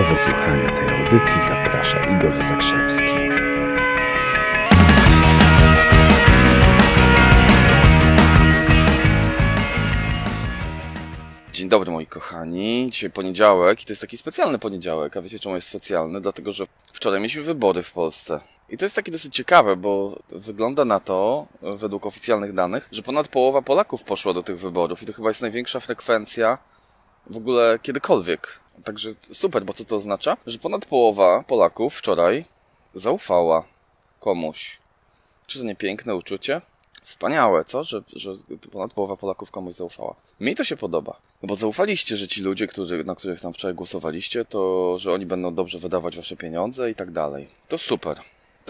Do wysłuchania tej audycji zaprasza Igor Zakrzewski. Dzień dobry moi kochani. Dzisiaj poniedziałek i to jest taki specjalny poniedziałek. A wiecie czemu jest specjalny? Dlatego, że wczoraj mieliśmy wybory w Polsce. I to jest takie dosyć ciekawe, bo wygląda na to, według oficjalnych danych, że ponad połowa Polaków poszła do tych wyborów i to chyba jest największa frekwencja w ogóle kiedykolwiek. Także super, bo co to oznacza? Że ponad połowa Polaków wczoraj zaufała komuś. Czy to nie piękne uczucie? Wspaniałe, co? Że, że ponad połowa Polaków komuś zaufała. Mi to się podoba. No bo zaufaliście, że ci ludzie, którzy, na których tam wczoraj głosowaliście, to że oni będą dobrze wydawać wasze pieniądze i tak dalej. To super.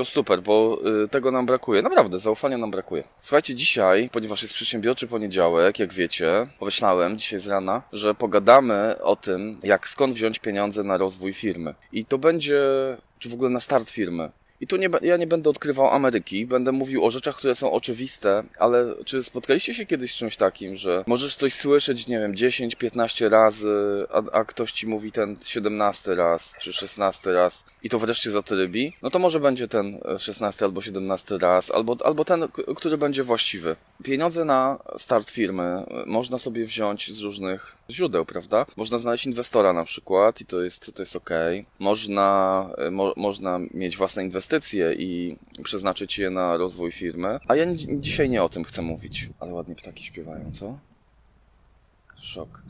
To super, bo y, tego nam brakuje. Naprawdę, zaufania nam brakuje. Słuchajcie, dzisiaj, ponieważ jest przedsiębiorczy poniedziałek, jak wiecie, pomyślałem dzisiaj z rana, że pogadamy o tym, jak skąd wziąć pieniądze na rozwój firmy. I to będzie, czy w ogóle na start firmy. I tu nie, ja nie będę odkrywał Ameryki, będę mówił o rzeczach, które są oczywiste, ale czy spotkaliście się kiedyś z czymś takim, że możesz coś słyszeć, nie wiem, 10-15 razy, a, a, ktoś ci mówi ten 17 raz, czy 16 raz i to wreszcie zatrybi? No to może będzie ten 16 albo 17 raz, albo, albo ten, który będzie właściwy. Pieniądze na start firmy można sobie wziąć z różnych źródeł, prawda? Można znaleźć inwestora na przykład i to jest, to jest ok. Można, mo, można mieć własne inwestycje i przeznaczyć je na rozwój firmy. A ja dzisiaj nie o tym chcę mówić. Ale ładnie ptaki śpiewają, co? Szok.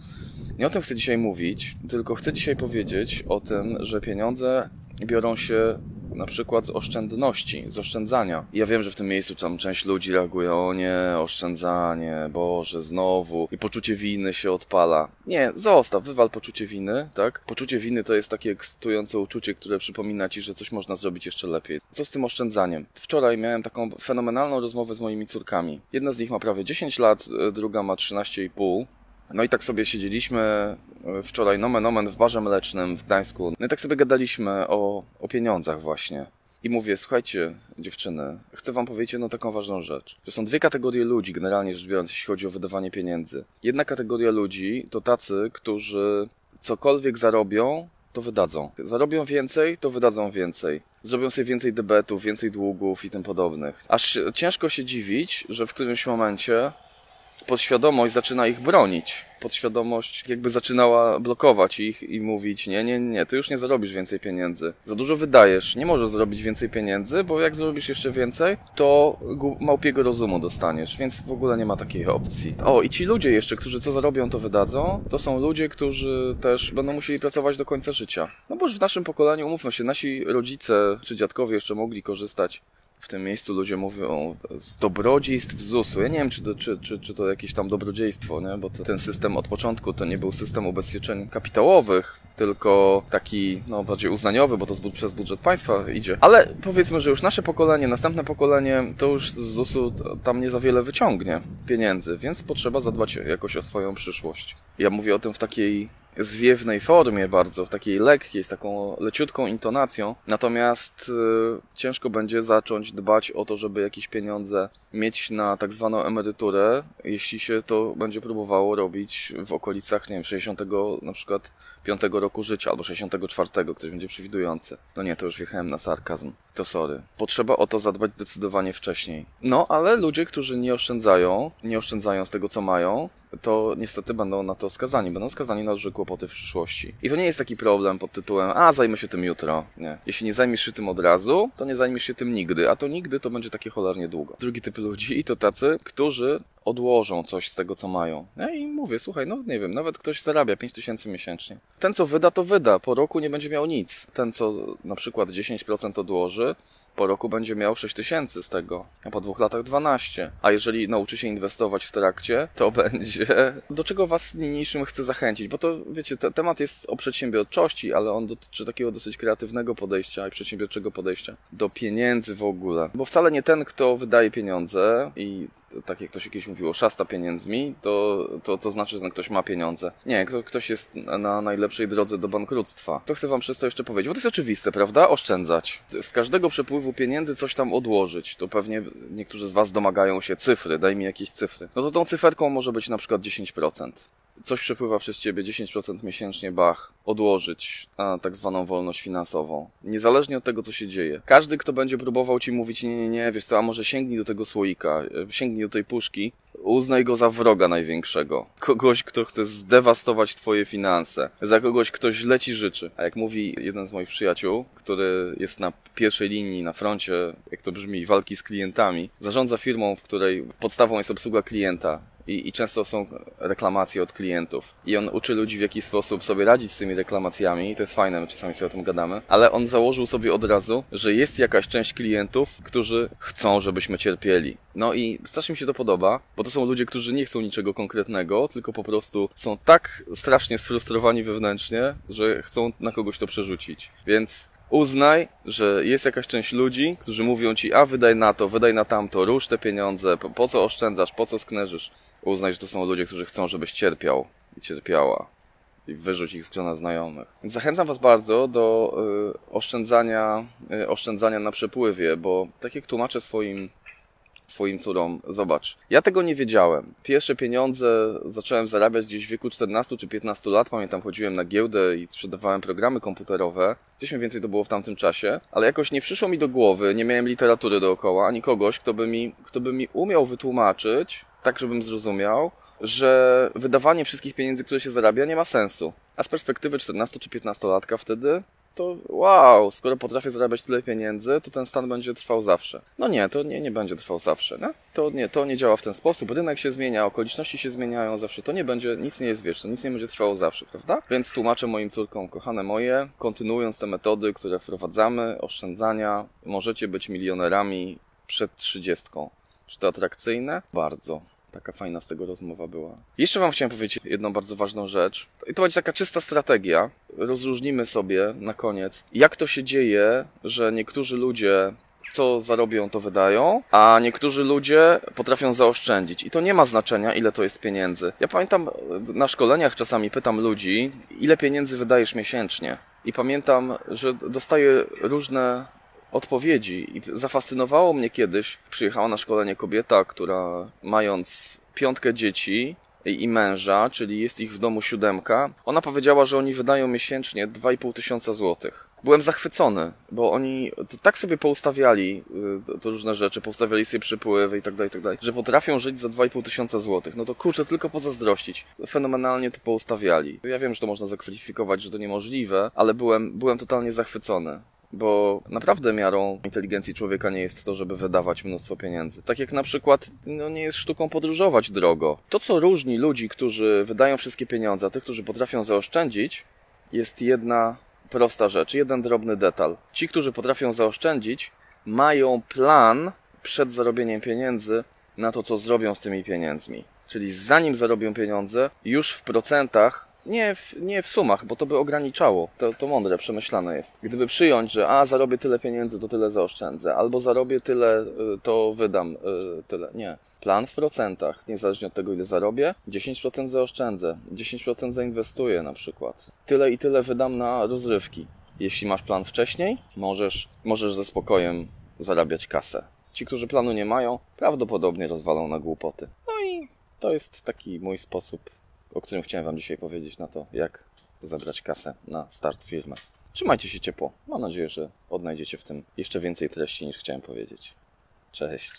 Nie o tym chcę dzisiaj mówić, tylko chcę dzisiaj powiedzieć o tym, że pieniądze biorą się na przykład z oszczędności, z oszczędzania. Ja wiem, że w tym miejscu tam część ludzi reaguje, o nie, oszczędzanie, Boże, znowu. I poczucie winy się odpala. Nie, zostaw, wywal poczucie winy, tak? Poczucie winy to jest takie ekscytujące uczucie, które przypomina ci, że coś można zrobić jeszcze lepiej. Co z tym oszczędzaniem? Wczoraj miałem taką fenomenalną rozmowę z moimi córkami. Jedna z nich ma prawie 10 lat, druga ma 13,5. No i tak sobie siedzieliśmy wczoraj nomen omen w barze mlecznym w Gdańsku. No i tak sobie gadaliśmy o, o pieniądzach właśnie. I mówię, słuchajcie, dziewczyny, chcę wam powiedzieć jedną taką ważną rzecz. To są dwie kategorie ludzi, generalnie rzecz biorąc, jeśli chodzi o wydawanie pieniędzy. Jedna kategoria ludzi to tacy, którzy cokolwiek zarobią, to wydadzą. Zarobią więcej, to wydadzą więcej. Zrobią sobie więcej debetów, więcej długów i tym podobnych. Aż ciężko się dziwić, że w którymś momencie podświadomość zaczyna ich bronić. Podświadomość jakby zaczynała blokować ich i mówić: Nie, nie, nie, ty już nie zarobisz więcej pieniędzy. Za dużo wydajesz, nie możesz zrobić więcej pieniędzy, bo jak zrobisz jeszcze więcej, to małpiego rozumu dostaniesz, więc w ogóle nie ma takiej opcji. O, i ci ludzie jeszcze, którzy co zarobią, to wydadzą, to są ludzie, którzy też będą musieli pracować do końca życia. No bo już w naszym pokoleniu, umówmy się, nasi rodzice czy dziadkowie jeszcze mogli korzystać w tym miejscu ludzie mówią z dobrodziejstw ZUS-u. Ja nie wiem, czy to, czy, czy, czy to jakieś tam dobrodziejstwo, nie? bo to, ten system od początku to nie był system ubezpieczeń kapitałowych, tylko taki no, bardziej uznaniowy, bo to z, przez budżet państwa idzie. Ale powiedzmy, że już nasze pokolenie, następne pokolenie, to już z ZUS-u tam nie za wiele wyciągnie pieniędzy, więc potrzeba zadbać jakoś o swoją przyszłość. Ja mówię o tym w takiej zwiewnej formie bardzo, w takiej lekkiej, z taką leciutką intonacją. Natomiast y, ciężko będzie zacząć dbać o to, żeby jakieś pieniądze mieć na tak zwaną emeryturę, jeśli się to będzie próbowało robić w okolicach, nie wiem, 60 na przykład 5 roku życia albo 64, ktoś będzie przewidujący. No nie, to już wjechałem na sarkazm. To sorry. Potrzeba o to zadbać zdecydowanie wcześniej. No, ale ludzie, którzy nie oszczędzają, nie oszczędzają z tego, co mają, to niestety będą na to skazani. Będą skazani na duże kłopoty w przyszłości. I to nie jest taki problem pod tytułem, a zajmę się tym jutro. Nie. Jeśli nie zajmiesz się tym od razu, to nie zajmiesz się tym nigdy, a to nigdy to będzie takie cholernie długo. Drugi typ ludzi to tacy, którzy odłożą coś z tego, co mają. Ja i mówię, słuchaj, no nie wiem, nawet ktoś zarabia 5 tysięcy miesięcznie. Ten, co wyda, to wyda. Po roku nie będzie miał nic. Ten, co na przykład 10% odłoży, po roku będzie miał 6 tysięcy z tego, a po dwóch latach 12. A jeżeli nauczy się inwestować w trakcie, to będzie... Do czego was niniejszym chcę zachęcić? Bo to, wiecie, te, temat jest o przedsiębiorczości, ale on dotyczy takiego dosyć kreatywnego podejścia i przedsiębiorczego podejścia do pieniędzy w ogóle. Bo wcale nie ten, kto wydaje pieniądze i tak jak ktoś jakieś mówiło, szasta pieniędzmi, to, to, to znaczy, że ktoś ma pieniądze. Nie, ktoś jest na najlepszej drodze do bankructwa. Co chcę wam przez to jeszcze powiedzieć? Bo to jest oczywiste, prawda? Oszczędzać. Z każdego przepływu pieniędzy coś tam odłożyć. To pewnie niektórzy z was domagają się cyfry, daj mi jakieś cyfry. No to tą cyferką może być na przykład 10%. Coś przepływa przez ciebie 10% miesięcznie, bach, odłożyć na tak zwaną wolność finansową. Niezależnie od tego, co się dzieje. Każdy, kto będzie próbował ci mówić, nie, nie, nie, wiesz co, a może sięgnij do tego słoika, sięgnij do tej puszki, uznaj go za wroga największego. Kogoś, kto chce zdewastować twoje finanse. Za kogoś, kto źle ci życzy. A jak mówi jeden z moich przyjaciół, który jest na pierwszej linii, na froncie, jak to brzmi, walki z klientami, zarządza firmą, w której podstawą jest obsługa klienta. I, I często są reklamacje od klientów. I on uczy ludzi, w jaki sposób sobie radzić z tymi reklamacjami. I to jest fajne, my czasami sobie o tym gadamy. Ale on założył sobie od razu, że jest jakaś część klientów, którzy chcą, żebyśmy cierpieli. No i strasznie mi się to podoba, bo to są ludzie, którzy nie chcą niczego konkretnego, tylko po prostu są tak strasznie sfrustrowani wewnętrznie, że chcą na kogoś to przerzucić. Więc uznaj, że jest jakaś część ludzi, którzy mówią ci, a wydaj na to, wydaj na tamto, rusz te pieniądze, po, co oszczędzasz, po co sknerzysz. Uznaj, że to są ludzie, którzy chcą, żebyś cierpiał i cierpiała. I wyrzuć ich z grona znajomych. Zachęcam Was bardzo do y, oszczędzania, y, oszczędzania na przepływie, bo tak jak tłumaczę swoim swoim córom, zobacz, ja tego nie wiedziałem. Pierwsze pieniądze zacząłem zarabiać gdzieś w wieku 14 czy 15 lat. Pamiętam, chodziłem na giełdę i sprzedawałem programy komputerowe. Gdzieś mniej więcej to było w tamtym czasie, ale jakoś nie przyszło mi do głowy, nie miałem literatury dookoła, ani kogoś, kto by mi, kto by mi umiał wytłumaczyć, tak żebym zrozumiał, że wydawanie wszystkich pieniędzy, które się zarabia, nie ma sensu. A z perspektywy 14 czy 15 latka wtedy, to wow, skoro potrafię zarabiać tyle pieniędzy, to ten stan będzie trwał zawsze. No nie, to nie, nie będzie trwał zawsze, nie? To nie, to nie działa w ten sposób. Rynek się zmienia, okoliczności się zmieniają zawsze. To nie będzie, nic nie jest wieczne, nic nie będzie trwało zawsze, prawda? Więc tłumaczę moim córkom, kochane moje, kontynuując te metody, które wprowadzamy, oszczędzania, możecie być milionerami przed trzydziestką. Czy to atrakcyjne? Bardzo. Taka fajna z tego rozmowa była. Jeszcze Wam chciałem powiedzieć jedną bardzo ważną rzecz. I to będzie taka czysta strategia. Rozróżnimy sobie na koniec, jak to się dzieje, że niektórzy ludzie co zarobią, to wydają, a niektórzy ludzie potrafią zaoszczędzić. I to nie ma znaczenia, ile to jest pieniędzy. Ja pamiętam, na szkoleniach czasami pytam ludzi, ile pieniędzy wydajesz miesięcznie. I pamiętam, że dostaję różne odpowiedzi. I zafascynowało mnie kiedyś, przyjechała na szkolenie kobieta, która mając piątkę dzieci i męża, czyli jest ich w domu siódemka, ona powiedziała, że oni wydają miesięcznie 2,5 tysiąca złotych. Byłem zachwycony, bo oni tak sobie poustawiali y, to, różne rzeczy, poustawiali sobie przepływy i tak dalej, tak dalej, że potrafią żyć za 2,5 tysiąca złotych. No to kurczę, tylko pozazdrościć. Fenomenalnie to poustawiali. Ja wiem, że to można zakwalifikować, że to niemożliwe, ale byłem, byłem totalnie zachwycony. Bo naprawdę miarą inteligencji człowieka nie jest to, żeby wydawać mnóstwo pieniędzy. Tak jak na przykład no, nie jest sztuką podróżować drogo. To, co różni ludzi, którzy wydają wszystkie pieniądze, a tych, którzy potrafią zaoszczędzić, jest jedna prosta rzecz, jeden drobny detal. Ci, którzy potrafią zaoszczędzić, mają plan przed zarobieniem pieniędzy na to, co zrobią z tymi pieniędzmi. Czyli zanim zarobią pieniądze, już w procentach nie w, nie w sumach, bo to by ograniczało. To, to mądre, przemyślane jest. Gdyby przyjąć, że a, zarobię tyle pieniędzy, to tyle zaoszczędzę, albo zarobię tyle, y, to wydam y, tyle. Nie. Plan w procentach, niezależnie od tego, ile zarobię, 10% zaoszczędzę, 10% zainwestuję na przykład. Tyle i tyle wydam na rozrywki. Jeśli masz plan wcześniej, możesz, możesz ze spokojem zarabiać kasę. Ci, którzy planu nie mają, prawdopodobnie rozwalą na głupoty. No i to jest taki mój sposób o którym chciałem Wam dzisiaj powiedzieć na to, jak zabrać kasę na start firmy. Trzymajcie się ciepło. Mam nadzieję, że odnajdziecie w tym jeszcze więcej treści niż chciałem powiedzieć. Cześć.